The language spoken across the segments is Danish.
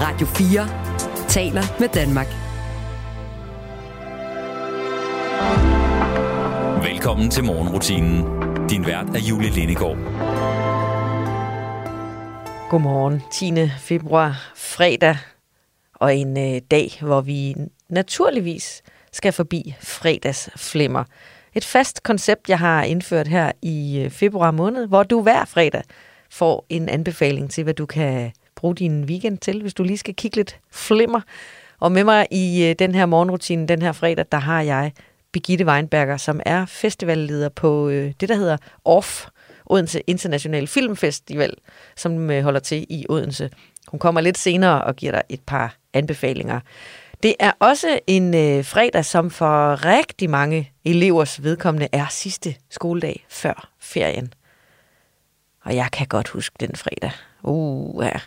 Radio 4 taler med Danmark. Velkommen til morgenrutinen. Din vært er Julie Lindegård. Godmorgen, 10. februar, fredag, og en øh, dag, hvor vi naturligvis skal forbi fredagsflimmer. Et fast koncept, jeg har indført her i øh, februar måned, hvor du hver fredag får en anbefaling til, hvad du kan bruge din weekend til, hvis du lige skal kigge lidt flimmer. Og med mig i øh, den her morgenrutine, den her fredag, der har jeg Birgitte Weinberger, som er festivalleder på øh, det, der hedder OFF, Odense International Filmfestival, som øh, holder til i Odense. Hun kommer lidt senere og giver dig et par anbefalinger. Det er også en øh, fredag, som for rigtig mange elevers vedkommende er sidste skoledag før ferien. Og jeg kan godt huske den fredag. Uh, ja.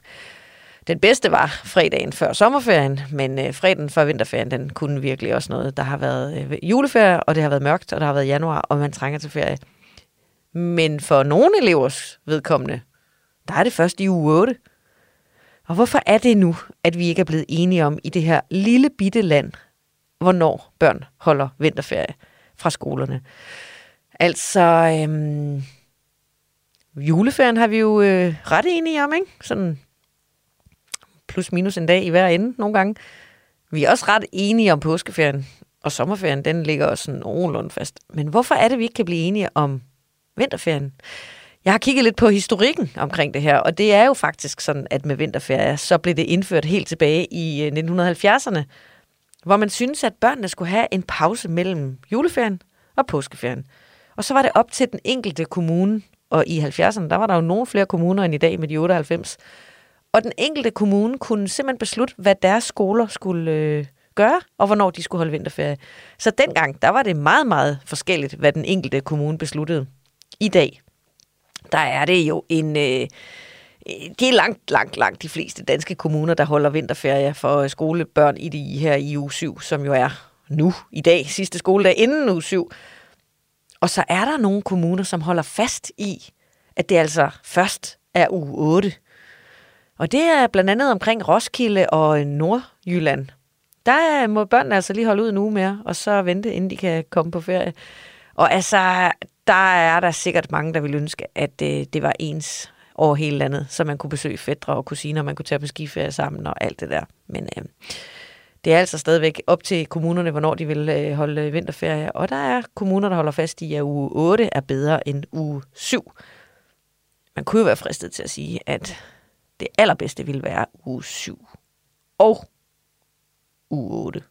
Den bedste var fredagen før sommerferien, men øh, fredagen før vinterferien, den kunne virkelig også noget. Der har været øh, juleferie, og det har været mørkt, og der har været januar, og man trænger til ferie. Men for nogle elevers vedkommende, der er det først i uge 8. Og hvorfor er det nu, at vi ikke er blevet enige om i det her lille bitte land, hvornår børn holder vinterferie fra skolerne? Altså, øhm, juleferien har vi jo øh, ret enige om, ikke? Sådan plus minus en dag i hver ende nogle gange. Vi er også ret enige om påskeferien, og sommerferien, den ligger også sådan nogenlunde fast. Men hvorfor er det, vi ikke kan blive enige om vinterferien? Jeg har kigget lidt på historikken omkring det her, og det er jo faktisk sådan, at med vinterferie, så blev det indført helt tilbage i øh, 1970'erne, hvor man synes, at børnene skulle have en pause mellem juleferien og påskeferien. Og så var det op til den enkelte kommune, og i 70'erne, der var der jo nogle flere kommuner end i dag med de 98, og den enkelte kommune kunne simpelthen beslutte, hvad deres skoler skulle øh, gøre, og hvornår de skulle holde vinterferie. Så dengang, der var det meget, meget forskelligt, hvad den enkelte kommune besluttede. I dag, der er det jo en... Øh, det er langt, langt, langt de fleste danske kommuner, der holder vinterferie for skolebørn i de her i uge 7, som jo er nu i dag, sidste skoledag inden uge 7. Og så er der nogle kommuner, som holder fast i, at det altså først er uge 8. Og det er blandt andet omkring Roskilde og øh, Nordjylland. Der øh, må børnene altså lige holde ud en uge mere, og så vente, inden de kan komme på ferie. Og altså, der er der sikkert mange, der vil ønske, at det, det var ens over hele landet, så man kunne besøge fædre og kusiner, man kunne tage på skiferie sammen og alt det der. Men øh, det er altså stadigvæk op til kommunerne, hvornår de vil øh, holde vinterferie. Og der er kommuner, der holder fast i, at uge 8 er bedre end uge 7. Man kunne jo være fristet til at sige, at det allerbedste ville være uge 7 og uge 8.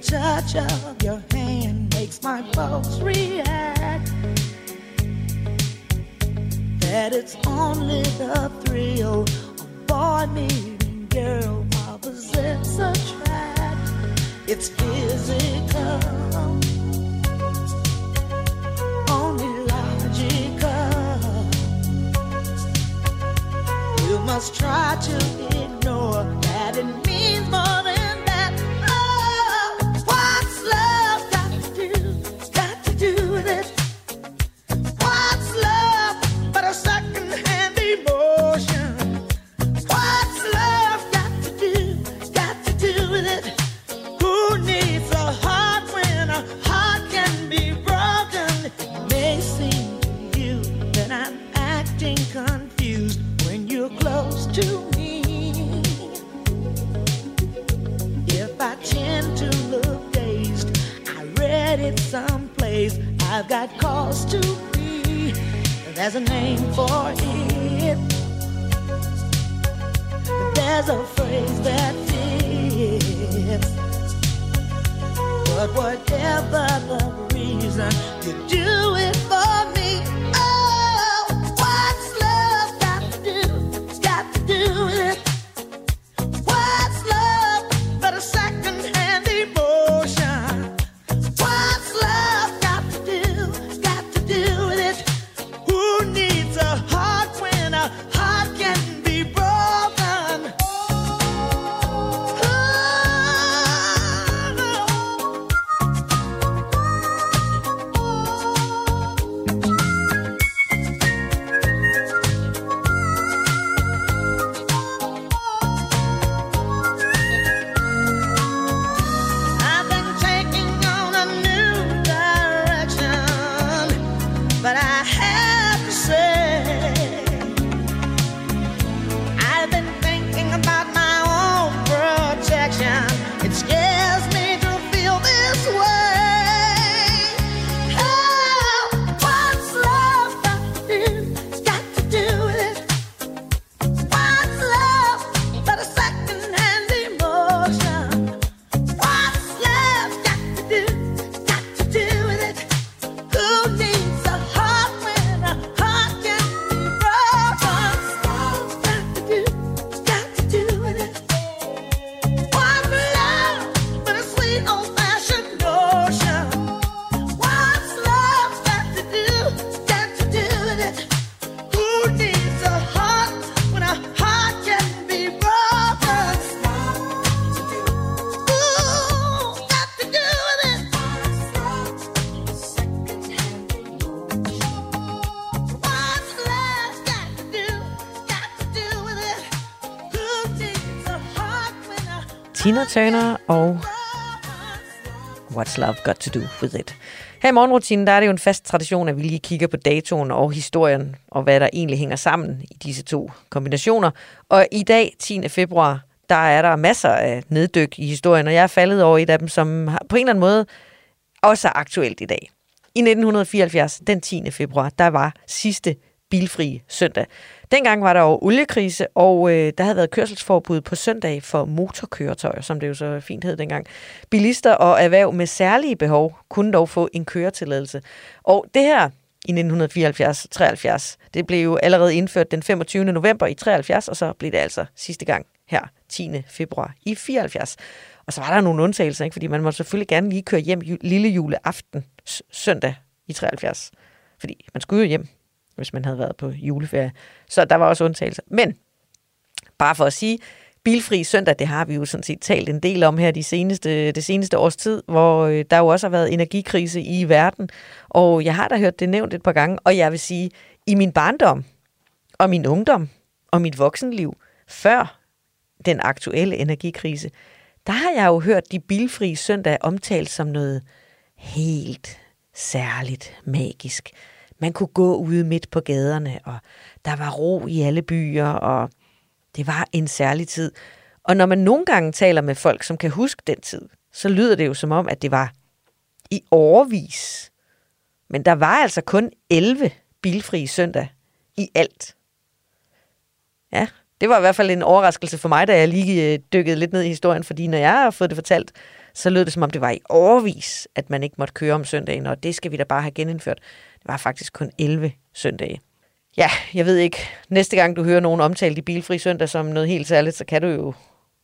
Touch of your hand makes my pulse react. That it's only the thrill of boy meeting girl opposites attract. It's physical, only logical. You must try to ignore that it means Tina Turner og What's Love Got To Do With It. Her i morgenrutinen, der er det jo en fast tradition, at vi lige kigger på datoen og historien, og hvad der egentlig hænger sammen i disse to kombinationer. Og i dag, 10. februar, der er der masser af neddyk i historien, og jeg er faldet over et af dem, som på en eller anden måde også er aktuelt i dag. I 1974, den 10. februar, der var sidste bilfri søndag. Dengang var der jo oliekrise, og øh, der havde været kørselsforbud på søndag for motorkøretøjer, som det jo så fint hed dengang. Bilister og erhverv med særlige behov kunne dog få en køretilladelse. Og det her i 1974-73, det blev jo allerede indført den 25. november i 73, og så blev det altså sidste gang her 10. februar i 74. Og så var der nogle undtagelser, ikke? fordi man må selvfølgelig gerne lige køre hjem lille juleaften søndag i 73. Fordi man skulle jo hjem hvis man havde været på juleferie. Så der var også undtagelser. Men bare for at sige, bilfri søndag, det har vi jo sådan set talt en del om her de seneste, det seneste års tid, hvor øh, der jo også har været energikrise i verden. Og jeg har da hørt det nævnt et par gange, og jeg vil sige, i min barndom og min ungdom og mit voksenliv, før den aktuelle energikrise, der har jeg jo hørt de bilfri søndag omtalt som noget helt særligt magisk. Man kunne gå ude midt på gaderne, og der var ro i alle byer, og det var en særlig tid. Og når man nogle gange taler med folk, som kan huske den tid, så lyder det jo som om, at det var i overvis. Men der var altså kun 11 bilfri søndag i alt. Ja, det var i hvert fald en overraskelse for mig, da jeg lige øh, dykkede lidt ned i historien, fordi når jeg har fået det fortalt, så lød det som om, det var i overvis, at man ikke måtte køre om søndagen, og det skal vi da bare have genindført. Det var faktisk kun 11 søndage. Ja, jeg ved ikke. Næste gang du hører nogen omtale de bilfri søndag som noget helt særligt, så kan du jo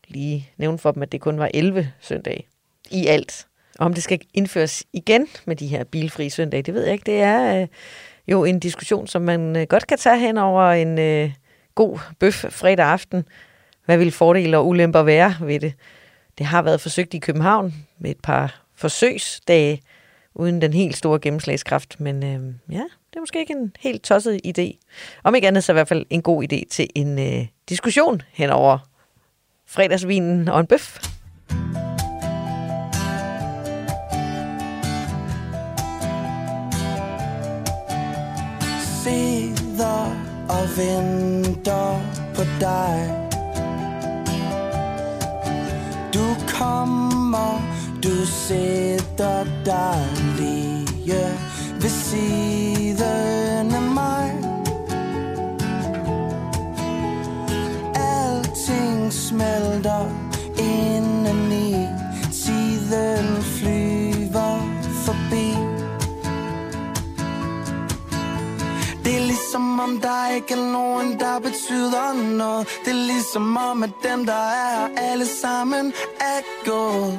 lige nævne for dem, at det kun var 11 søndage i alt. Og om det skal indføres igen med de her bilfri søndage, det ved jeg ikke. Det er øh, jo en diskussion, som man øh, godt kan tage hen over en øh, god bøf fredag aften. Hvad vil fordele og ulemper være ved det? Det har været forsøgt i København med et par forsøgsdage, uden den helt store gennemslagskraft. Men øh, ja, det er måske ikke en helt tosset idé. Om ikke andet så i hvert fald en god idé til en øh, diskussion henover fredagsvinen og en bøf. Feder og venter på dig Du kommer du sætter dig lige ved siden af mig. Alting smelter indeni. Tiden flyver forbi. Det er ligesom om der ikke er nogen, der betyder noget. Det er ligesom om, at dem, der er alle sammen er gået.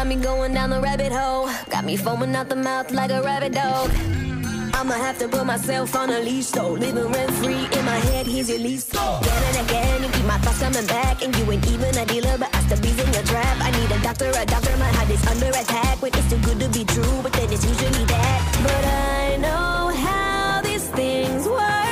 Got me going down the rabbit hole. Got me foaming out the mouth like a rabbit dog. I'ma have to put myself on a leash, though. Living rent free in my head, here's your lease. Again and again, you keep my thoughts coming back. And you ain't even a dealer, but I still be in your trap. I need a doctor, a doctor, my heart is under attack. When it's too good to be true, but then it's usually that. But I know how these things work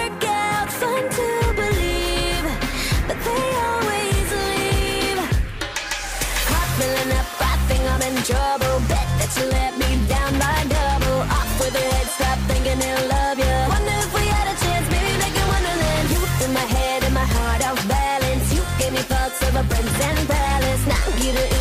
You let me down by double. Off with your head, stop thinking love you. Wonder if we had a chance, maybe they can wonderland. You my head and my heart balance. You gave me prince and palace. Now you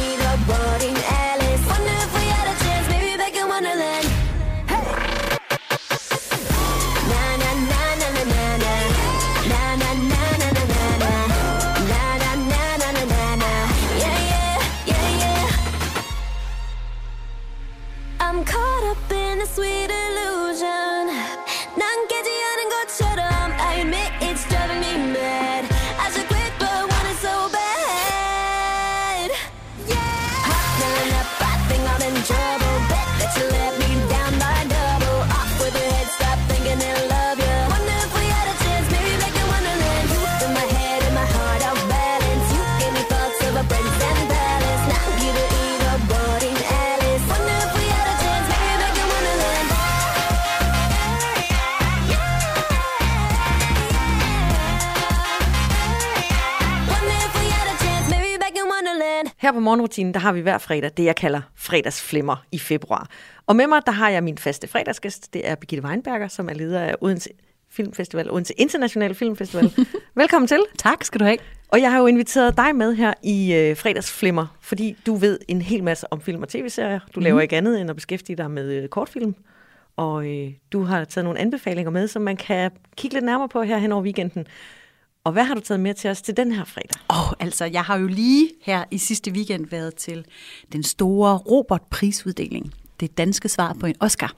Her på morgenrutinen, der har vi hver fredag det, jeg kalder fredagsflimmer i februar. Og med mig, der har jeg min faste fredagsgæst. Det er Birgitte Weinberger, som er leder af Odense Filmfestival, Odense International Filmfestival. Velkommen til. Tak skal du have. Og jeg har jo inviteret dig med her i øh, fredagsflimmer, fordi du ved en hel masse om film og tv-serier. Du laver ikke andet end at beskæftige dig med øh, kortfilm. Og øh, du har taget nogle anbefalinger med, som man kan kigge lidt nærmere på her hen over weekenden. Og hvad har du taget med til os til den her fredag? Åh, oh, altså, jeg har jo lige her i sidste weekend været til den store Robert-prisuddeling. Det danske svar på en Oscar.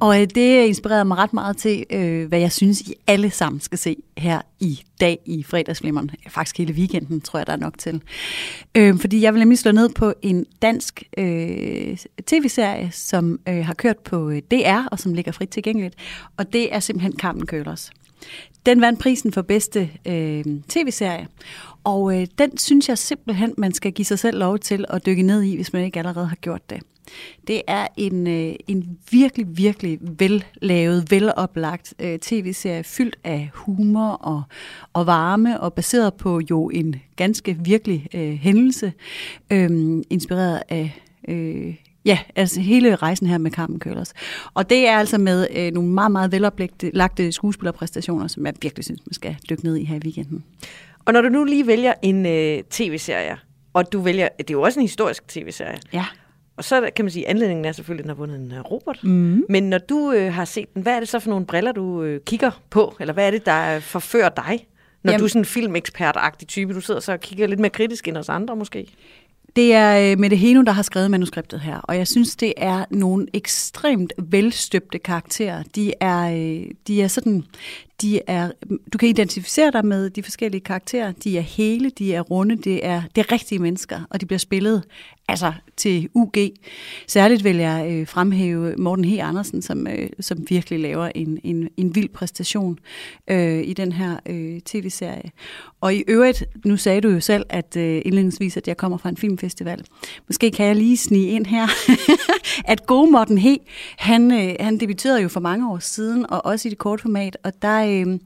Og øh, det inspirerede mig ret meget til, øh, hvad jeg synes, I alle sammen skal se her i dag i fredagsflimmeren. Faktisk hele weekenden, tror jeg, der er nok til. Øh, fordi jeg vil nemlig slå ned på en dansk øh, tv-serie, som øh, har kørt på øh, DR, og som ligger frit tilgængeligt. Og det er simpelthen Carmen Køllers. Den vandt prisen for bedste øh, tv-serie, og øh, den synes jeg simpelthen, man skal give sig selv lov til at dykke ned i, hvis man ikke allerede har gjort det. Det er en, øh, en virkelig, virkelig vellavet, veloplagt øh, tv-serie, fyldt af humor og, og varme, og baseret på jo en ganske virkelig øh, hændelse, øh, inspireret af... Øh, Ja, altså hele rejsen her med Carmen Køllers. Og det er altså med øh, nogle meget, meget veloplagte skuespillerpræstationer, som jeg virkelig synes, man skal dykke ned i her i weekenden. Og når du nu lige vælger en øh, tv-serie, og du vælger, det er jo også en historisk tv-serie, Ja. og så kan man sige, anledningen er selvfølgelig, at den har vundet en uh, Robert. Mm. Men når du øh, har set den, hvad er det så for nogle briller, du øh, kigger på? Eller hvad er det, der øh, forfører dig? Når Jamen- du er sådan en filmekspert-agtig type, du sidder så og kigger lidt mere kritisk end os andre måske. Det er øh, Mette Heno, der har skrevet manuskriptet her, og jeg synes, det er nogle ekstremt velstøbte karakterer. De er, øh, de er sådan, de er, du kan identificere dig med de forskellige karakterer. De er hele, de er runde, det er, det er rigtige mennesker, og de bliver spillet altså til UG. Særligt vil jeg øh, fremhæve Morten H. Andersen, som, øh, som virkelig laver en, en, en vild præstation øh, i den her øh, tv-serie. Og i øvrigt, nu sagde du jo selv, at øh, indledningsvis, at jeg kommer fra en filmfestival. Måske kan jeg lige snige ind her, at gode Morten H., han, øh, han debuterede jo for mange år siden, og også i det korte format, og der... Øh,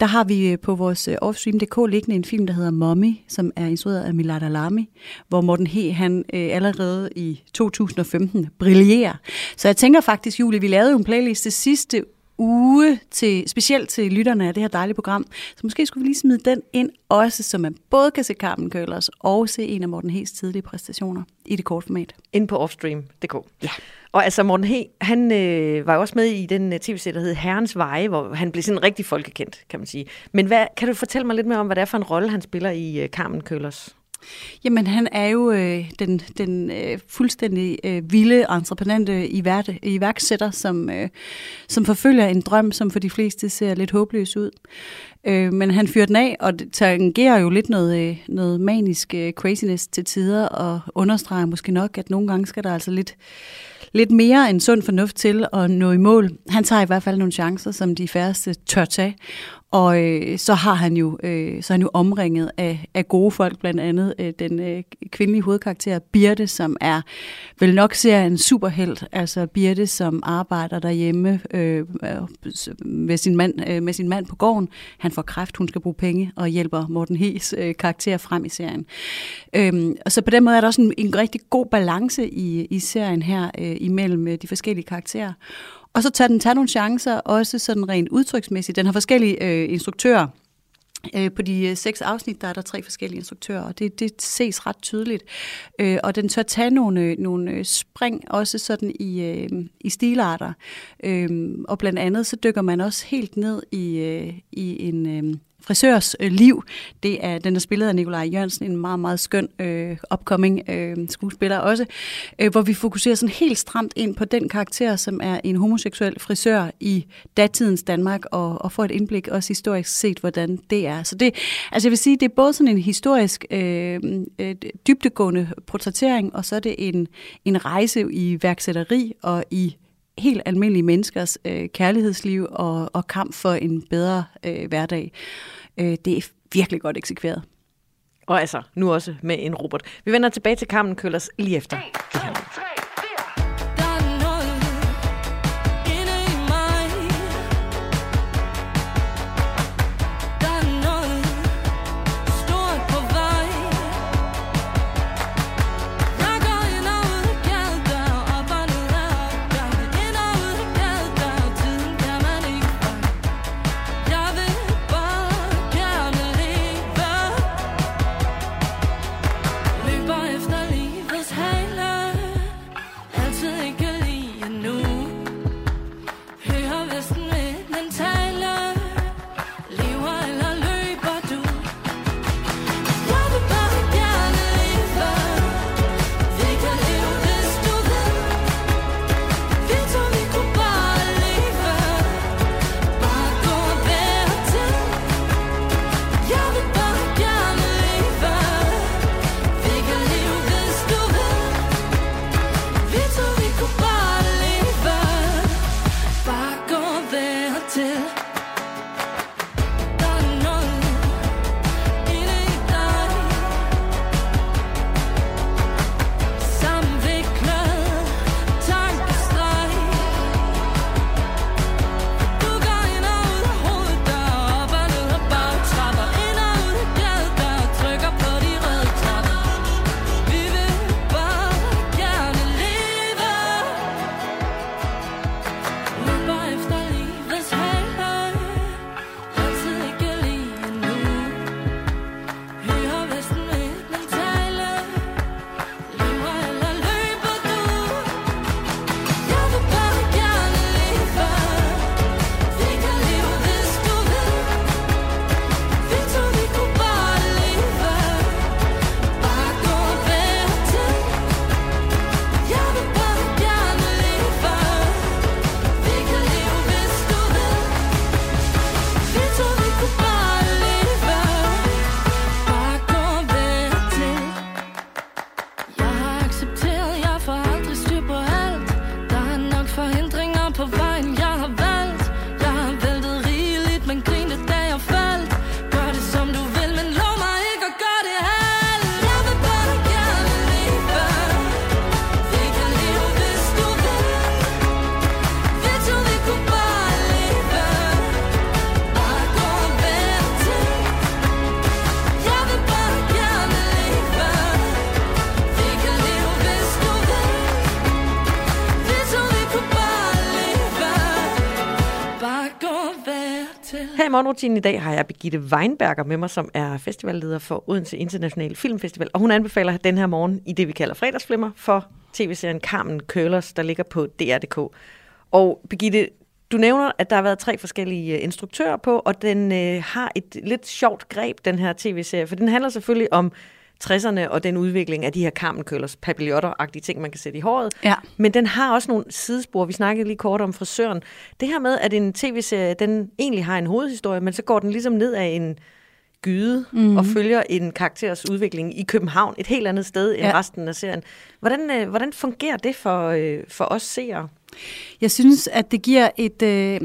der har vi øh, på vores øh, offstream.dk liggende en film, der hedder Mommy, som er instrueret af Milad Alami, hvor Morten He, han øh, allerede i 2015 brillerer. Så jeg tænker faktisk, Julie, vi lavede jo en playliste sidste uge, til, specielt til lytterne af det her dejlige program. Så måske skulle vi lige smide den ind også, så man både kan se Carmen Køllers og se en af Morten Hes tidlige præstationer i det korte format. Inde på offstream.dk. Ja. Og altså Morten He, han øh, var jo også med i den øh, tv-serie, der hed Herrens Veje, hvor han blev sådan rigtig folkekendt, kan man sige. Men hvad, kan du fortælle mig lidt mere om, hvad det er for en rolle, han spiller i øh, Carmen Køllers? Jamen, han er jo øh, den, den øh, fuldstændig øh, vilde, entreprenante iværte- iværksætter, som, øh, som forfølger en drøm, som for de fleste ser lidt håbløs ud. Øh, men han fyrer den af, og det tangerer jo lidt noget, øh, noget manisk øh, craziness til tider, og understreger måske nok, at nogle gange skal der altså lidt, lidt mere end sund fornuft til at nå i mål. Han tager i hvert fald nogle chancer, som de færreste tør tage. Og øh, så har han jo øh, så er han jo omringet af, af gode folk, blandt andet øh, den øh, kvindelige hovedkarakter Birte, som er vel nok ser en superhelt. Altså Birte, som arbejder derhjemme øh, øh med, sin mand, øh, med sin mand på gården. Han får kræft, hun skal bruge penge og hjælper Morten Hes øh, karakter frem i serien. Øhm, og så på den måde er der også en, en rigtig god balance i, i serien her øh, imellem øh, de forskellige karakterer. Og så tager den tager nogle chancer, også sådan rent udtryksmæssigt. Den har forskellige øh, instruktører. Øh, på de øh, seks afsnit, der er der tre forskellige instruktører, og det, det ses ret tydeligt. Øh, og den tør tage nogle, øh, nogle øh, spring, også sådan i, øh, i stilarter. Øh, og blandt andet, så dykker man også helt ned i, øh, i en... Øh, frisørs øh, liv. Det er den, der spillet af Nikolaj Jørgensen, en meget, meget skøn øh, upcoming øh, skuespiller også, øh, hvor vi fokuserer sådan helt stramt ind på den karakter, som er en homoseksuel frisør i datidens Danmark, og, og får et indblik også historisk set, hvordan det er. Så det, altså jeg vil sige, det er både sådan en historisk øh, øh, dybtegående portrættering, og så er det en, en rejse i værksætteri og i helt almindelige menneskers øh, kærlighedsliv og, og kamp for en bedre øh, hverdag. Øh, det er virkelig godt eksekveret. Og altså, nu også med en Robert. Vi vender tilbage til kampen, Køllers lige efter. 1, 2, 3. Her i morgenrutinen i dag har jeg Birgitte Weinberger med mig, som er festivalleder for Odense International Filmfestival, og hun anbefaler den her morgen i det, vi kalder fredagsflimmer for tv-serien Carmen Curlers, der ligger på DR.dk. Og Birgitte, du nævner, at der har været tre forskellige øh, instruktører på, og den øh, har et lidt sjovt greb, den her tv-serie, for den handler selvfølgelig om 60'erne og den udvikling af de her karmenkøllers, papillotter-agtige ting, man kan sætte i håret. Ja. Men den har også nogle sidespor. Vi snakkede lige kort om frisøren. Det her med, at en tv-serie, den egentlig har en hovedhistorie, men så går den ligesom ned af en gyde mm. og følger en karakters udvikling i København, et helt andet sted end Ja. resten af serien. Hvordan, øh, hvordan fungerer det for, øh, for os seere? Jeg synes, at det giver et, øh,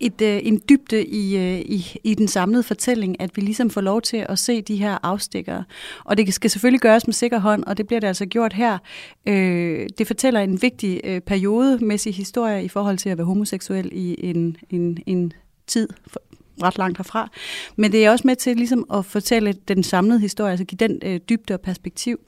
et, øh, en dybde i, øh, i, i den samlede fortælling, at vi ligesom får lov til at se de her afstikkere. Og det skal selvfølgelig gøres med sikker hånd, og det bliver det altså gjort her. Øh, det fortæller en vigtig øh, periodemæssig historie i forhold til at være homoseksuel i en, en, en tid for, ret langt herfra. Men det er også med til ligesom at fortælle den samlede historie, altså give den øh, dybde og perspektiv.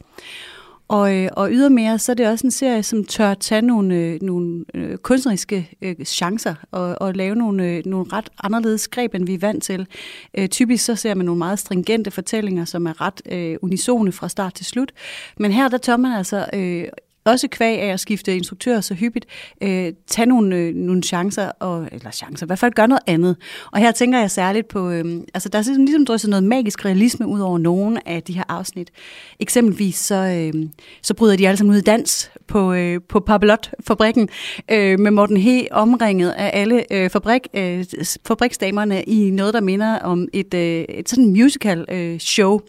Og, øh, og ydermere, så er det også en serie, som tør tage nogle, øh, nogle øh, kunstneriske øh, chancer og, og lave nogle, øh, nogle ret anderledes greb, end vi er vant til. Øh, typisk så ser man nogle meget stringente fortællinger, som er ret øh, unisone fra start til slut. Men her, der tør man altså... Øh, også kvæg af at skifte instruktører så hyppigt, øh, tage nogle, øh, nogle chancer, og, eller chancer, i hvert fald gøre noget andet. Og her tænker jeg særligt på, øh, altså der er ligesom, ligesom drysset noget magisk realisme ud over nogle af de her afsnit. Eksempelvis så, øh, så bryder de alle sammen ud i dans på, øh, på Papelot-fabrikken, øh, med Morten He omringet af alle øh, fabrik, øh, fabriksdamerne i noget, der minder om et, øh, et sådan musical øh, show.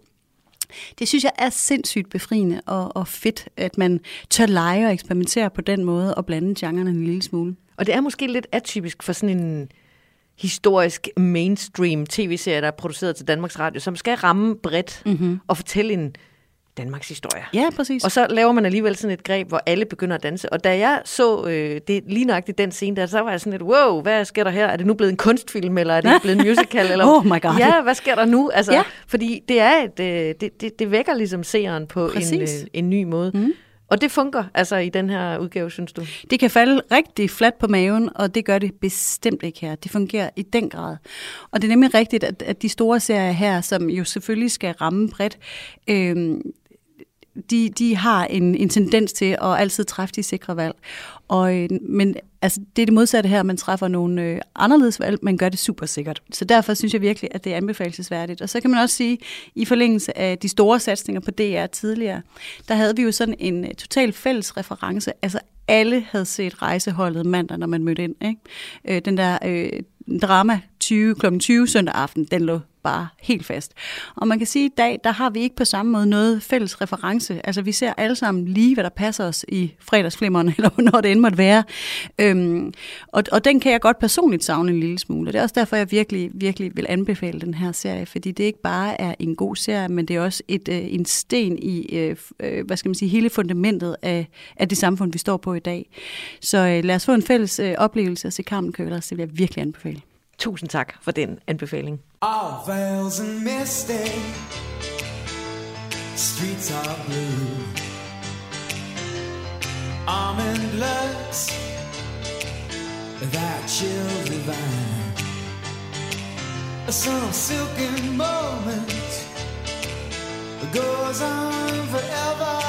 Det synes jeg er sindssygt befriende og, og fedt, at man tør lege og eksperimentere på den måde og blande genrerne en lille smule. Og det er måske lidt atypisk for sådan en historisk mainstream tv-serie, der er produceret til Danmarks Radio, som skal ramme bredt mm-hmm. og fortælle en Danmarks historie. Ja, præcis. Og så laver man alligevel sådan et greb, hvor alle begynder at danse. Og da jeg så øh, det lige nøjagtigt den scene der, så var jeg sådan lidt, wow, hvad sker der her? Er det nu blevet en kunstfilm, eller er det blevet en musical? Eller, Oh my God. Ja, hvad sker der nu? Altså, Ja. Fordi det er et, øh, det, det, det vækker ligesom seeren på en, øh, en ny måde. Mm. Og det fungerer altså i den her udgave, synes du? Det kan falde rigtig fladt på maven, og det gør det bestemt ikke her. Det fungerer i den grad. Og det er nemlig rigtigt, at, at de store serier her, som jo selvfølgelig skal ramme bredt, øh, de, de har en, en tendens til at altid træffe de sikre valg. Og, øh, men altså, det er det modsatte her, man træffer nogle øh, anderledes valg, man gør det super sikkert. Så derfor synes jeg virkelig, at det er anbefalesværdigt. Og så kan man også sige, i forlængelse af de store satsninger på DR tidligere, der havde vi jo sådan en øh, total fælles reference. Altså alle havde set rejseholdet mandag, når man mødte ind. Ikke? Øh, den der øh, drama 20 kl. 20 søndag aften, den lå bare helt fast. Og man kan sige, at i dag, der har vi ikke på samme måde noget fælles reference. Altså vi ser alle sammen lige, hvad der passer os i fredagsflimmerne, eller når det end måtte være. Øhm, og, og den kan jeg godt personligt savne en lille smule. Og det er også derfor, jeg virkelig, virkelig vil anbefale den her serie, fordi det ikke bare er en god serie, men det er også et, øh, en sten i, øh, øh, hvad skal man sige, hele fundamentet af, af det samfund, vi står på i dag. Så øh, lad os få en fælles øh, oplevelse at se Carmen Køllers, det vil jeg virkelig anbefale. Tusind tak for den anbefaling. All veils and misty, streets are blue. Almond looks, that chill divine. Some silken moment goes on forever,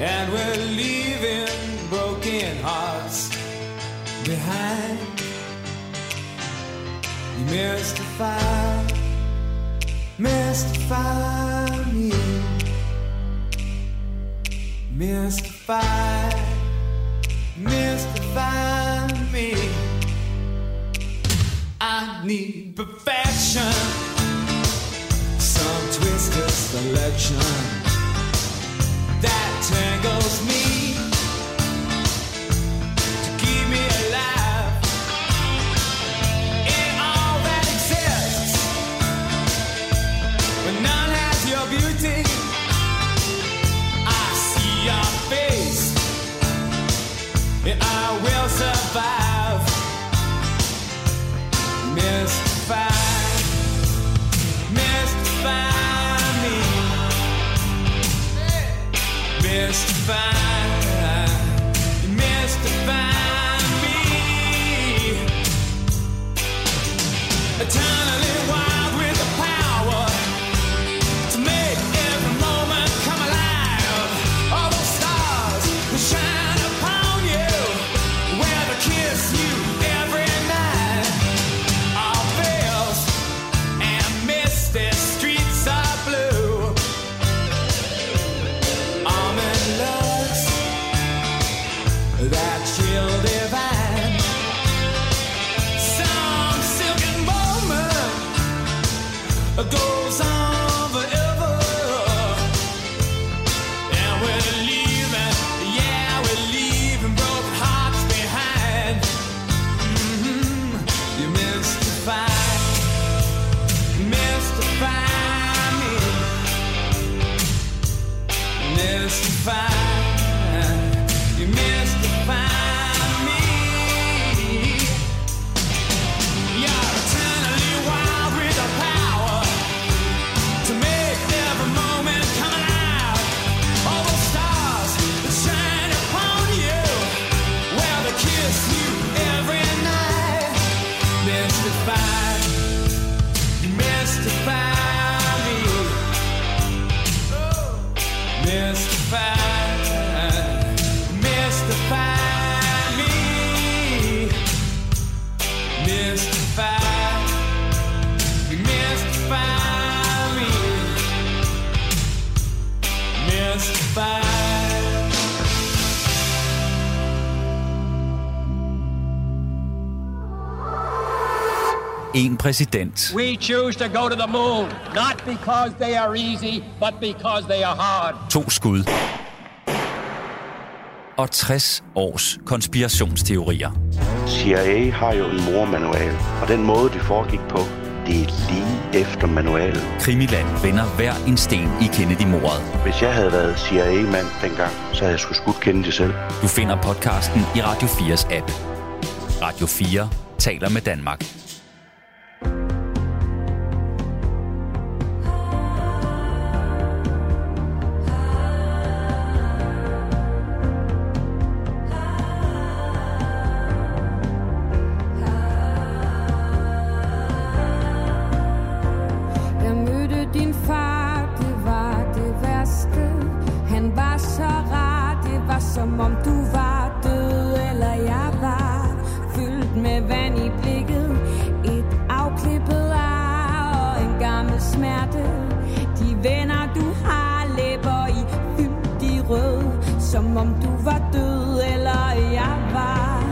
and we're leaving broken hearts behind. You mystify, mystify me. Mystify, mystify me. I need perfection, some twisted selection that tangles me præsident, We choose to go to the moon, not because they are easy, but because they are hard. to skud og 60 års konspirationsteorier. CIA har jo en mormanual, og den måde, det foregik på, det er lige efter manualen. Krimiland vender hver en sten i Kennedy-mordet. Hvis jeg havde været CIA-mand dengang, så havde jeg sgu skudt Kennedy selv. Du finder podcasten i Radio 4's app. Radio 4 taler med Danmark. Som om du var død eller jeg var.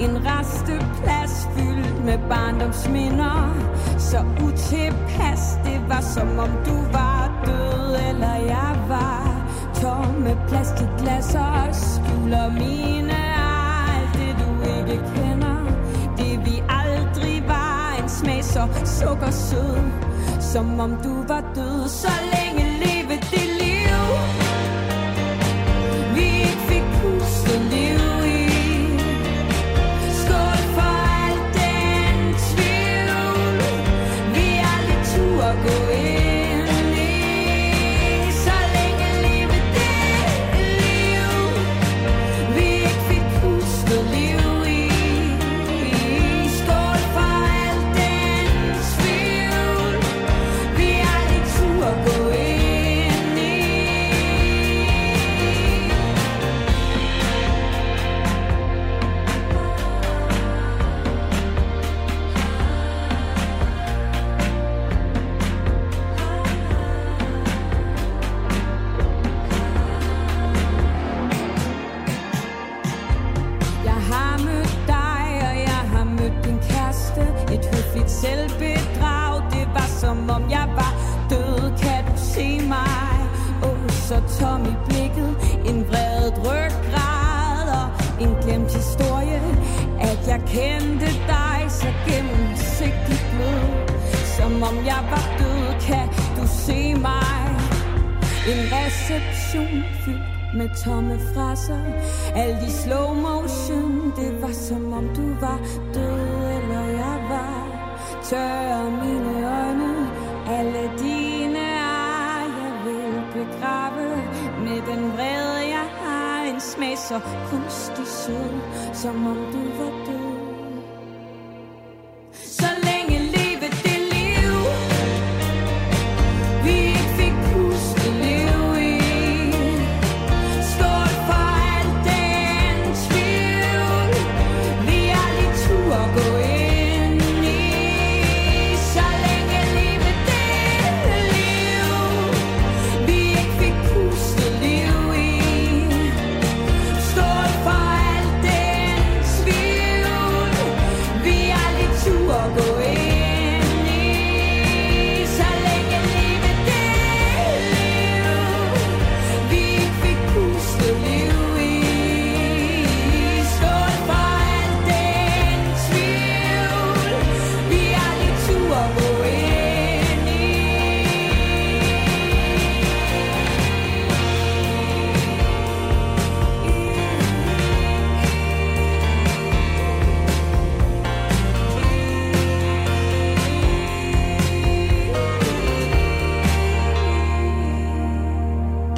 En resteplads fyldt med barndomsminder. Så utilpas, det var som om du var død Eller jeg var. Tomme plastikglas og skjuler mine Alt det du ikke kender. Det vi aldrig var En smag så sukkersød Som om du var død Så længe En reception fyldt med tomme fraser. Alt i slow motion Det var som om du var død Eller jeg var. Tør mine øjne Alle dine ar Jeg vil begrave Med den vrede jeg har. En smag så kunstig sød Som om du var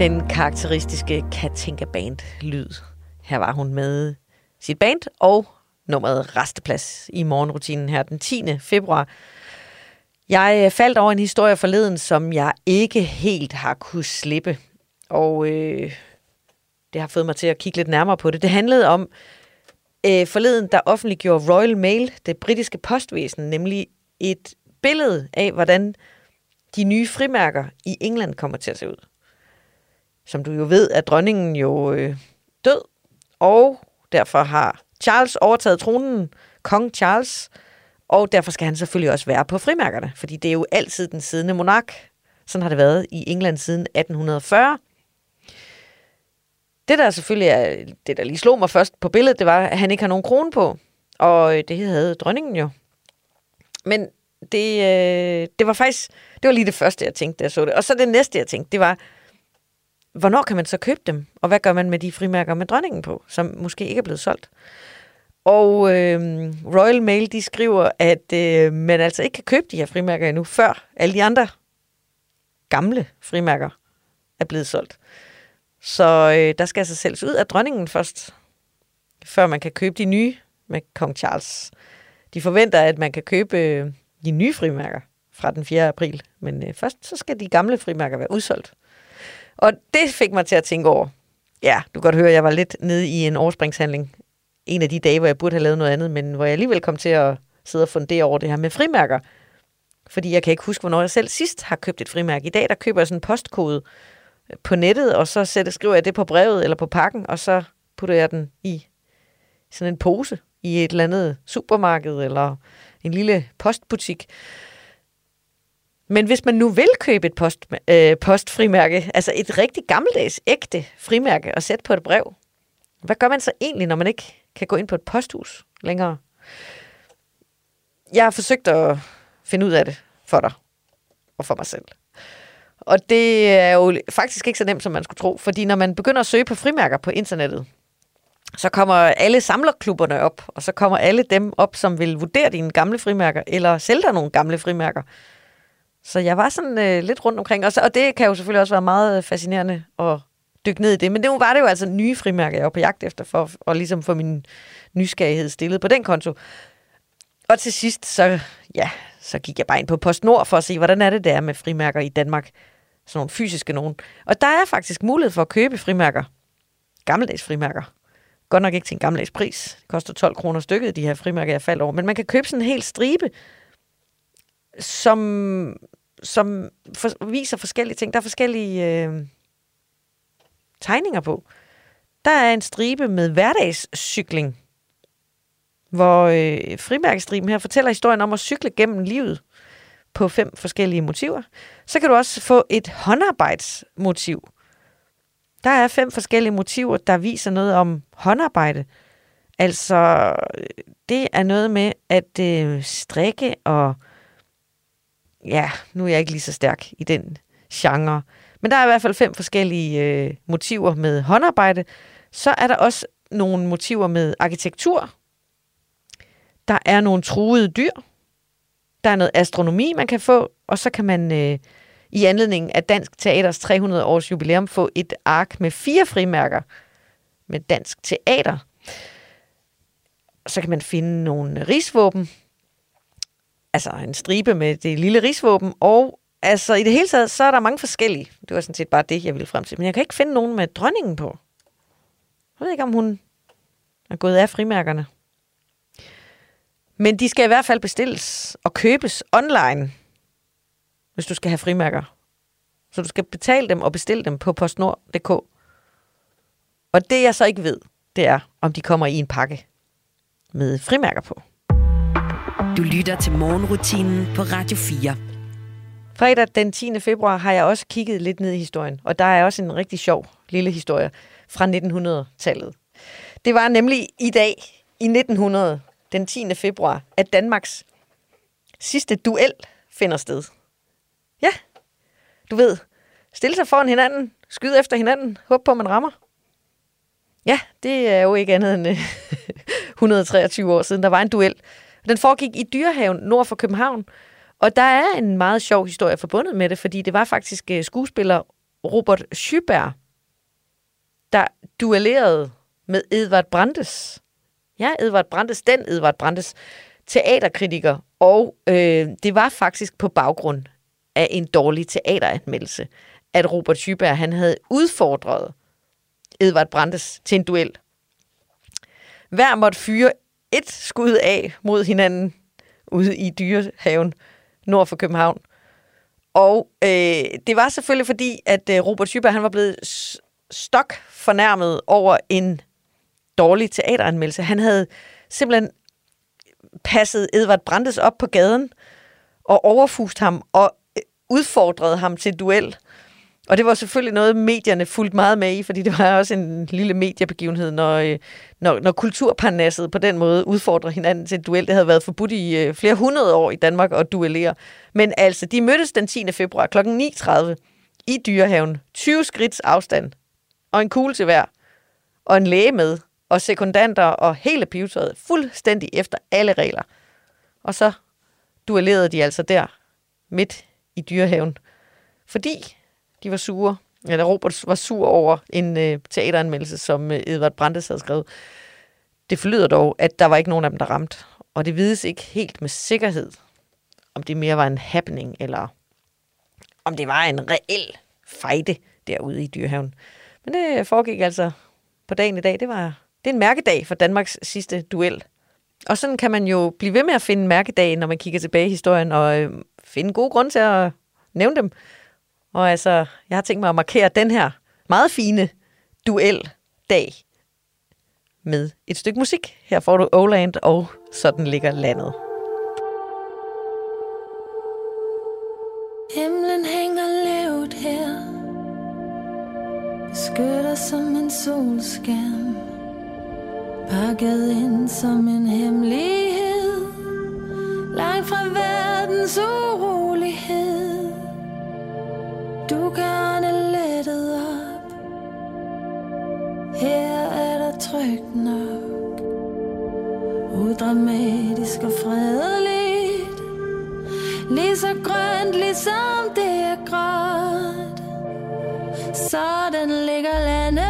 Den karakteristiske Katinka Band lyd. Her var hun med sit band og nummeret Resteplads i morgenrutinen her den 10. februar. Jeg øh, faldt over en historie forleden, som jeg ikke helt har kunne slippe. Og øh, det har fået mig til at kigge lidt nærmere på det. Det handlede om øh, forleden, der offentliggjorde Royal Mail, det britiske postvæsen, nemlig et billede af, hvordan de nye frimærker i England kommer til at se ud. Som du jo ved, er dronningen jo øh, død, og derfor har Charles overtaget tronen, kong Charles, og derfor skal han selvfølgelig også være på frimærkerne, fordi det er jo altid den siddende monark. Sådan har det været i England siden 1840. Det der selvfølgelig er, det der lige slog mig først på billedet, det var, at han ikke har nogen krone på. Og øh, det havde dronningen jo. Men det, øh, det var faktisk, det var lige det første, jeg tænkte, da jeg så det. Og så det næste, jeg tænkte, det var, hvornår kan man så købe dem? Og hvad gør man med de frimærker med dronningen på, som måske ikke er blevet solgt? Og øh, Royal Mail, de skriver, at øh, man altså ikke kan købe de her frimærker endnu, før alle de andre gamle frimærker er blevet solgt. Så øh, der skal altså sælges ud af dronningen først, før man kan købe de nye med kong Charles. De forventer, at man kan købe øh, de nye frimærker fra den 4. april, men øh, først så skal de gamle frimærker være udsolgt. Og det fik mig til at tænke over, ja, du kan godt høre, at jeg var lidt nede i en overspringshandling. En af de dage, hvor jeg burde have lavet noget andet, men hvor jeg alligevel kom til at sidde og fundere over det her med frimærker. Fordi jeg kan ikke huske, hvornår jeg selv sidst har købt et frimærke. I dag, der køber jeg sådan en postkode øh, på nettet, og så sætter, skriver jeg det på brevet eller på pakken, og så putter jeg den i sådan en pose i et eller andet supermarked eller en lille postbutik. Men hvis man nu vil købe et post, øh, postfrimærke, altså et rigtig gammeldags, ægte frimærke og sætte på et brev, hvad gør man så egentlig, når man ikke kan gå ind på et posthus længere? Jeg har forsøgt at finde ud af det for dig og for mig selv. Og det er jo faktisk ikke så nemt, som man skulle tro, fordi når man begynder at søge på frimærker på internettet, så kommer alle samlerklubberne op, og så kommer alle dem op, som vil vurdere dine gamle frimærker, eller sælge dig nogle gamle frimærker. Så jeg var sådan øh, lidt rundt omkring, og, så, og det kan jo selvfølgelig også være meget øh, fascinerende at dykke ned i det. Men det var det jo altså nye frimærker, jeg var på jagt efter, for at ligesom få min nysgerrighed stillet på den konto. Og til sidst, så, ja, så gik jeg bare ind på PostNord for at se, hvordan er det der med frimærker i Danmark. Sådan nogle fysiske nogen. Og der er faktisk mulighed for at købe frimærker. Gammeldags frimærker. Godt nok ikke til en gammeldags pris. Det koster 12 kroner stykket, de her frimærker, jeg faldt over. Men man kan købe sådan en hel stribe, som, som for, viser forskellige ting. Der er forskellige øh, tegninger på. Der er en stribe med hverdagscykling, hvor øh, frimærkestriben her fortæller historien om at cykle gennem livet på fem forskellige motiver. Så kan du også få et håndarbejdsmotiv. Der er fem forskellige motiver, der viser noget om håndarbejde. Altså, øh, det er noget med at øh, strikke og... Ja, nu er jeg ikke lige så stærk i den genre. Men der er i hvert fald fem forskellige øh, motiver med håndarbejde. Så er der også nogle motiver med arkitektur. Der er nogle truede dyr. Der er noget astronomi, man kan få. Og så kan man øh, i anledning af Dansk Teaters 300 års jubilæum få et ark med fire frimærker med Dansk Teater. Så kan man finde nogle rigsvåben, altså en stribe med det lille rigsvåben, og altså i det hele taget, så er der mange forskellige. Det var sådan set bare det, jeg ville frem til. Men jeg kan ikke finde nogen med dronningen på. Jeg ved ikke, om hun er gået af frimærkerne. Men de skal i hvert fald bestilles og købes online, hvis du skal have frimærker. Så du skal betale dem og bestille dem på postnord.dk. Og det jeg så ikke ved, det er, om de kommer i en pakke med frimærker på. Du lytter til morgenrutinen på Radio 4. Fredag den 10. februar har jeg også kigget lidt ned i historien, og der er også en rigtig sjov lille historie fra 1900-tallet. Det var nemlig i dag, i 1900, den 10. februar, at Danmarks sidste duel finder sted. Ja, du ved, stille sig foran hinanden, skyde efter hinanden, håb på, at man rammer. Ja, det er jo ikke andet end øh, 123 år siden, der var en duel. Den foregik i Dyrehaven nord for København, og der er en meget sjov historie forbundet med det, fordi det var faktisk øh, skuespiller Robert Schyberg, der duellerede med Edvard Brandes. Ja, Edvard Brandes, den Edvard Brandes, teaterkritiker. Og øh, det var faktisk på baggrund af en dårlig teateranmeldelse, at Robert Schyberg han havde udfordret Edvard Brandes til en duel. Hver måtte fyre et skud af mod hinanden ude i dyrehaven nord for København. Og øh, det var selvfølgelig fordi, at øh, Robert Schyberg han var blevet stok fornærmet over en dårlig teateranmeldelse. Han havde simpelthen passet Edvard Brandes op på gaden og overfust ham og øh, udfordrede ham til duel. Og det var selvfølgelig noget, medierne fulgte meget med i, fordi det var også en lille mediebegivenhed, når, øh, når, når kulturparnasset på den måde udfordrer hinanden til et duel. Det havde været forbudt i øh, flere hundrede år i Danmark at duellere. Men altså, de mødtes den 10. februar kl. 9.30 i Dyrehaven. 20 skridts afstand og en kugle til hver. Og en læge med, og sekundanter og hele pivetøjet fuldstændig efter alle regler. Og så duellerede de altså der, midt i Dyrehaven. Fordi de var sure, eller Robert var sur over en øh, teateranmeldelse, som øh, Edvard Brandes havde skrevet. Det forlyder dog, at der var ikke nogen af dem, der ramte. Og det vides ikke helt med sikkerhed, om det mere var en happening, eller om det var en reel fejde derude i Dyrehaven. Men det foregik altså på dagen i dag. Det, var, det er en mærkedag for Danmarks sidste duel. Og sådan kan man jo blive ved med at finde mærkedage, når man kigger tilbage i historien, og øh, finde gode grunde til at nævne dem. Og altså, jeg har tænkt mig at markere den her meget fine duel-dag med et stykke musik. Her får du Oland og Sådan ligger landet. Himlen hænger lavt her Beskytter som en solskærm Pakket ind som en hemmelighed Langt fra verdens dramatisk og fredeligt. Lige så grønt, ligesom det er gråt. Sådan ligger landet.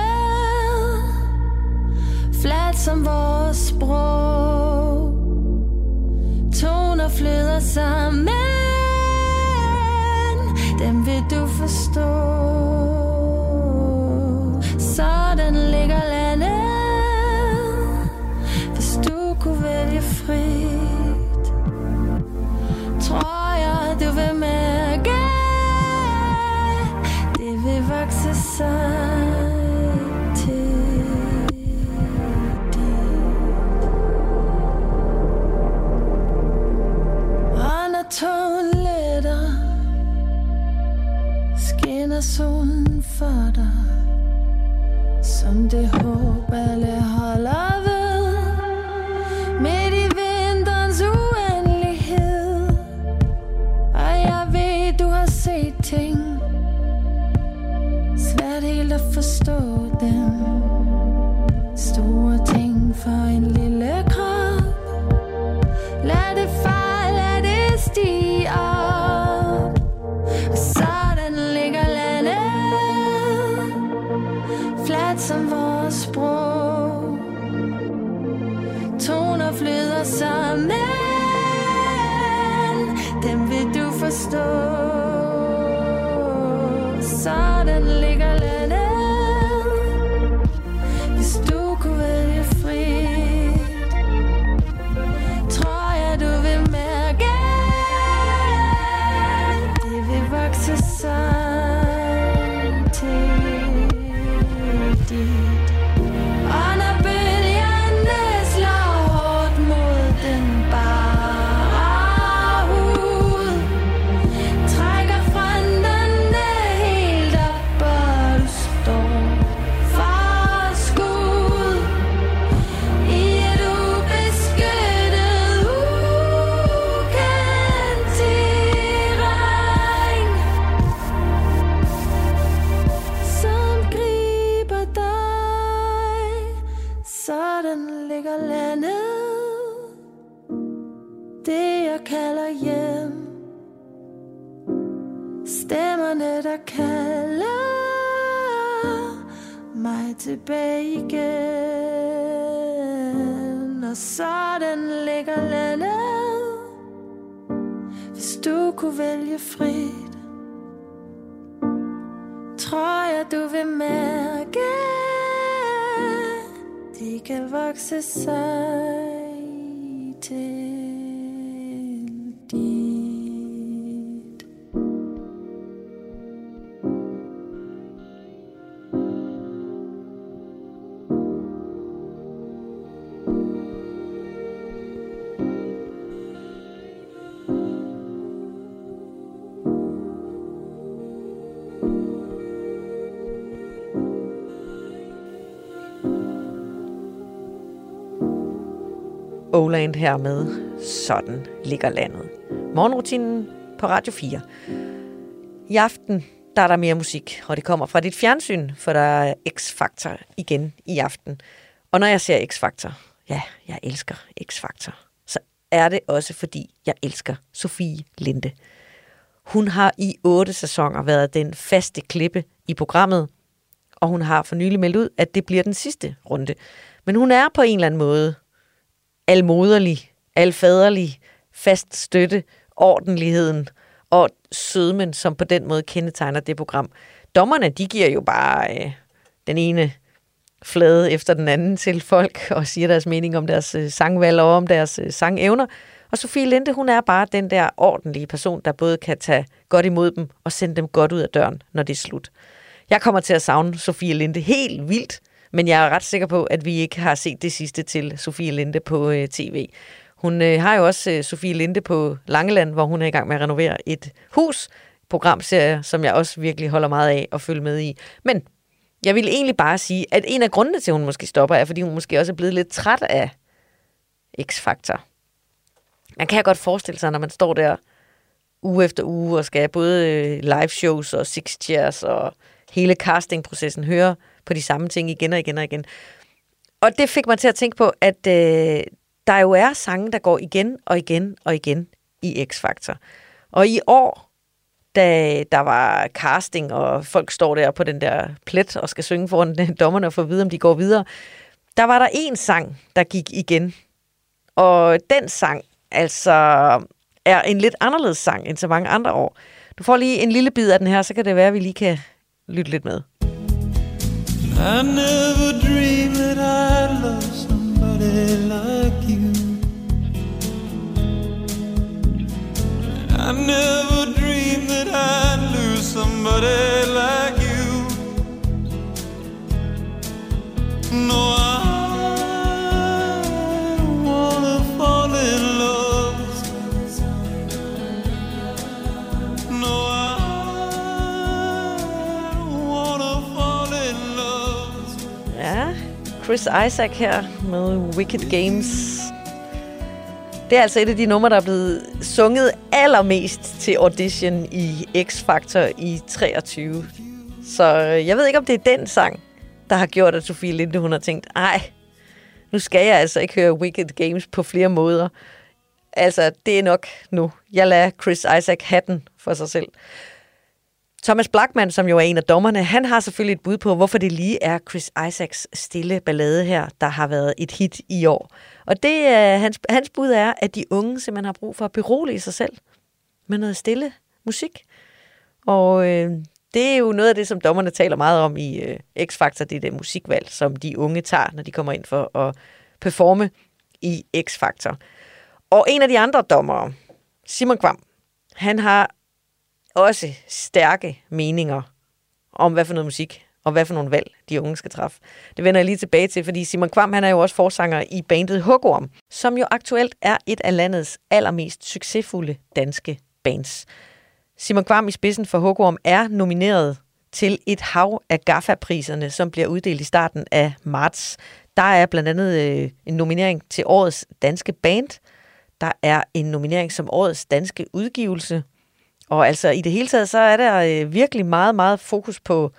Fladt som vores sprog. Toner flyder sammen. Dem vil du forstå. Flyder sammen Dem vil du forstå. Kunne vælge frit. Tror jeg du vil mærke De kan vokse sig. Oland her med Sådan ligger landet. Morgenrutinen på Radio 4. I aften der er der mere musik, og det kommer fra dit fjernsyn, for der er X-Factor igen i aften. Og når jeg ser X-Factor, ja, jeg elsker X-Factor, så er det også fordi, jeg elsker Sofie Linde. Hun har i otte sæsoner været den faste klippe i programmet, og hun har for nylig meldt ud, at det bliver den sidste runde. Men hun er på en eller anden måde almoderlig, alfaderlig, fast støtte, ordentligheden og sødmen, som på den måde kendetegner det program. Dommerne, de giver jo bare øh, den ene flade efter den anden til folk og siger deres mening om deres øh, sangvalg og om deres øh, sangevner. Og Sofie Linde, hun er bare den der ordentlige person, der både kan tage godt imod dem og sende dem godt ud af døren, når det er slut. Jeg kommer til at savne Sofie Linde helt vildt, men jeg er ret sikker på, at vi ikke har set det sidste til Sofie Linde på øh, tv. Hun øh, har jo også øh, Sofie Linde på Langeland, hvor hun er i gang med at renovere et hus, programserie, som jeg også virkelig holder meget af at følge med i. Men jeg vil egentlig bare sige, at en af grundene til, at hun måske stopper, er, fordi hun måske også er blevet lidt træt af X-Factor. Man kan godt forestille sig, når man står der uge efter uge og skal have både øh, live shows og six chairs og hele castingprocessen høre på de samme ting igen og igen og igen. Og det fik mig til at tænke på, at øh, der jo er sange, der går igen og igen og igen i X-Factor. Og i år, da der var casting, og folk står der på den der plet og skal synge foran dommerne og få at vide, om de går videre, der var der en sang, der gik igen. Og den sang, altså, er en lidt anderledes sang end så mange andre år. Du får lige en lille bid af den her, så kan det være, at vi lige kan lytte lidt med. I never dreamed that I'd love somebody like you. I never dreamed that I'd lose somebody like you. No, I Chris Isaac her med Wicked Games. Det er altså et af de numre, der er blevet sunget allermest til audition i X-Factor i 23. Så øh, jeg ved ikke, om det er den sang, der har gjort, at Sofie Linde hun har tænkt, ej, nu skal jeg altså ikke høre Wicked Games på flere måder. Altså, det er nok nu. Jeg lader Chris Isaac hatten for sig selv. Thomas Blackman, som jo er en af dommerne, han har selvfølgelig et bud på, hvorfor det lige er Chris Isaacs stille ballade her, der har været et hit i år. Og det er, hans, hans bud er, at de unge simpelthen har brug for at berolige sig selv med noget stille musik. Og øh, det er jo noget af det, som dommerne taler meget om i øh, X-Factor, det er det musikvalg, som de unge tager, når de kommer ind for at performe i X-Factor. Og en af de andre dommere, Simon Kvam, han har også stærke meninger om, hvad for noget musik og hvad for nogle valg de unge skal træffe. Det vender jeg lige tilbage til, fordi Simon Kvam han er jo også forsanger i bandet Hugorm, som jo aktuelt er et af landets allermest succesfulde danske bands. Simon Kvam i spidsen for Hugorm er nomineret til et hav af GAFA-priserne, som bliver uddelt i starten af marts. Der er blandt andet øh, en nominering til årets danske band. Der er en nominering som årets danske udgivelse. Og altså i det hele taget, så er der øh, virkelig meget, meget fokus på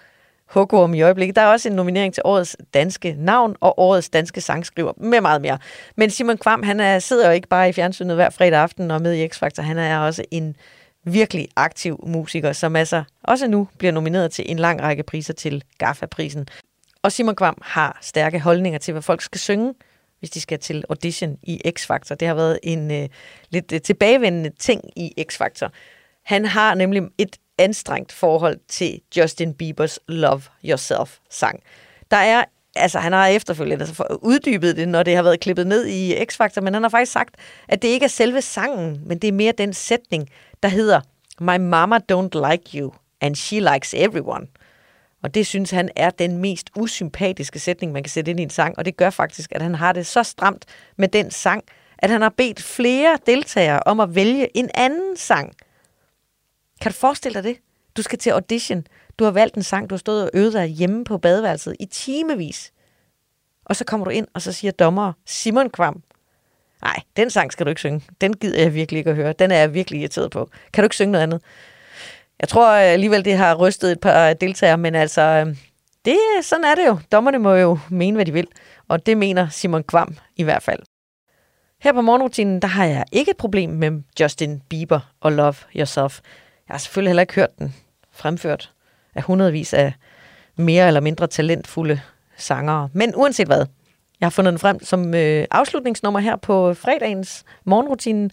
Hugorm i øjeblikket. Der er også en nominering til årets danske navn og årets danske sangskriver med meget mere. Men Simon Kvam, han er, sidder jo ikke bare i fjernsynet hver fredag aften og med i X-Factor. Han er også en virkelig aktiv musiker, som altså også nu bliver nomineret til en lang række priser til GAFA-prisen. Og Simon Kvam har stærke holdninger til, hvad folk skal synge, hvis de skal til audition i X-Factor. Det har været en øh, lidt øh, tilbagevendende ting i X-Factor. Han har nemlig et anstrengt forhold til Justin Biebers Love Yourself-sang. Der er, altså han har efterfølgende altså, uddybet det, når det har været klippet ned i X-Factor, men han har faktisk sagt, at det ikke er selve sangen, men det er mere den sætning, der hedder My mama don't like you, and she likes everyone. Og det synes han er den mest usympatiske sætning, man kan sætte ind i en sang, og det gør faktisk, at han har det så stramt med den sang, at han har bedt flere deltagere om at vælge en anden sang. Kan du forestille dig det? Du skal til audition. Du har valgt en sang, du har stået og øvet dig hjemme på badeværelset i timevis. Og så kommer du ind, og så siger dommer Simon Kvam, nej, den sang skal du ikke synge. Den gider jeg virkelig ikke at høre. Den er jeg virkelig irriteret på. Kan du ikke synge noget andet? Jeg tror øh, alligevel, det har rystet et par øh, deltagere, men altså, øh, det, sådan er det jo. Dommerne må jo mene, hvad de vil, og det mener Simon Kvam i hvert fald. Her på morgenrutinen, der har jeg ikke et problem med Justin Bieber og Love Yourself. Jeg har selvfølgelig heller ikke hørt den fremført af hundredvis af mere eller mindre talentfulde sangere. Men uanset hvad, jeg har fundet den frem som øh, afslutningsnummer her på fredagens morgenrutinen,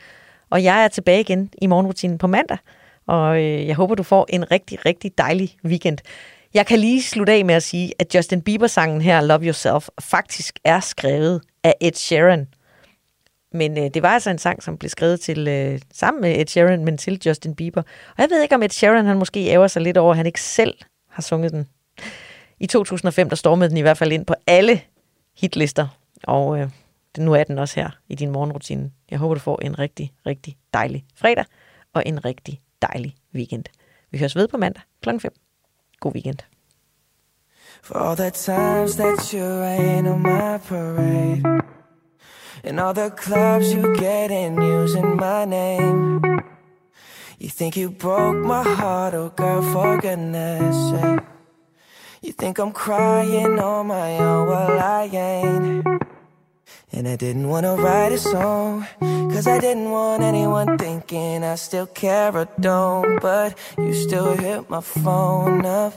og jeg er tilbage igen i morgenrutinen på mandag og øh, jeg håber, du får en rigtig, rigtig dejlig weekend. Jeg kan lige slutte af med at sige, at Justin Bieber-sangen her, Love Yourself, faktisk er skrevet af Ed Sheeran. Men øh, det var altså en sang, som blev skrevet til øh, sammen med Ed Sheeran, men til Justin Bieber. Og jeg ved ikke, om Ed Sheeran han måske æver sig lidt over, at han ikke selv har sunget den. I 2005, der stormede den i hvert fald ind på alle hitlister, og øh, nu er den også her i din morgenrutine. Jeg håber, du får en rigtig, rigtig dejlig fredag og en rigtig dejlig weekend. Vi høres ved på mandag kl. 5. God weekend. For all the times that you rain on my parade And all the clubs you get in using my name. You think you broke my heart, oh girl, for goodness sake. You think I'm crying on my own, well I ain't. And I didn't wanna write a song, cause I didn't want anyone thinking I still care or don't. But you still hit my phone up,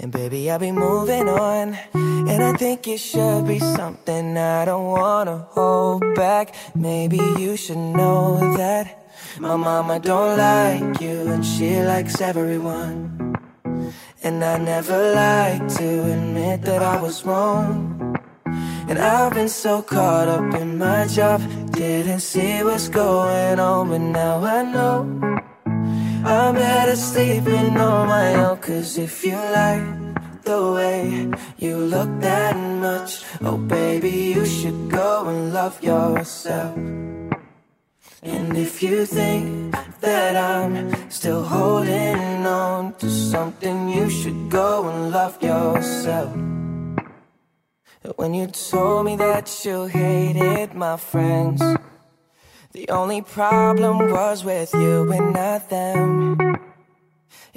and baby, I'll be moving on. And I think it should be something I don't wanna hold back. Maybe you should know that my mama don't like you, and she likes everyone. And I never like to admit that I was wrong. And I've been so caught up in my job, didn't see what's going on, but now I know. I'm better sleeping on my own, cause if you like the way you look that much, oh baby, you should go and love yourself. And if you think that I'm still holding on to something, you should go and love yourself. When you told me that you hated my friends, the only problem was with you and not them.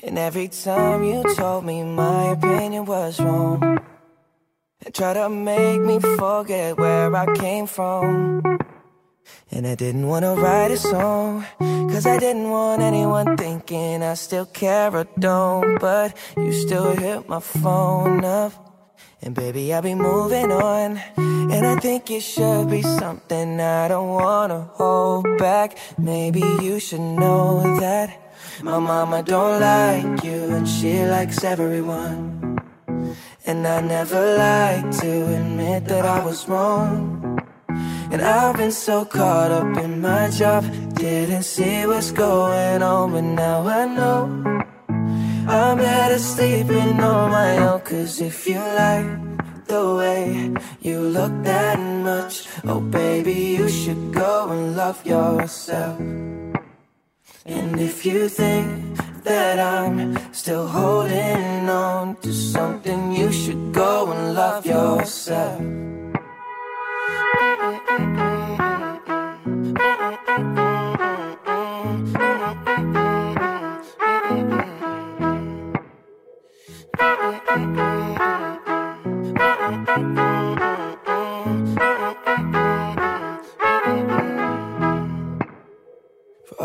And every time you told me my opinion was wrong, and tried to make me forget where I came from. And I didn't wanna write a song, cause I didn't want anyone thinking I still care or don't. But you still hit my phone up. And baby, I'll be moving on. And I think it should be something I don't wanna hold back. Maybe you should know that my mama don't like you and she likes everyone. And I never like to admit that I was wrong. And I've been so caught up in my job, didn't see what's going on, but now I know. I'm better sleeping on my own, cause if you like the way you look that much, oh baby, you should go and love yourself. And if you think that I'm still holding on to something, you should go and love yourself.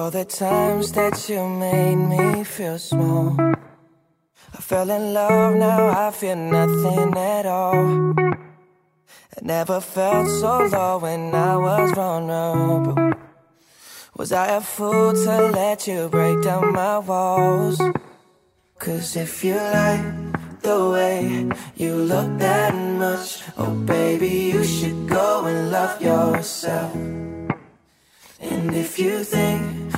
All the times that you made me feel small, I fell in love, now I feel nothing at all. I never felt so low when I was vulnerable. Was I a fool to let you break down my walls? Cause if you like the way you look that much, oh baby, you should go and love yourself. And if you think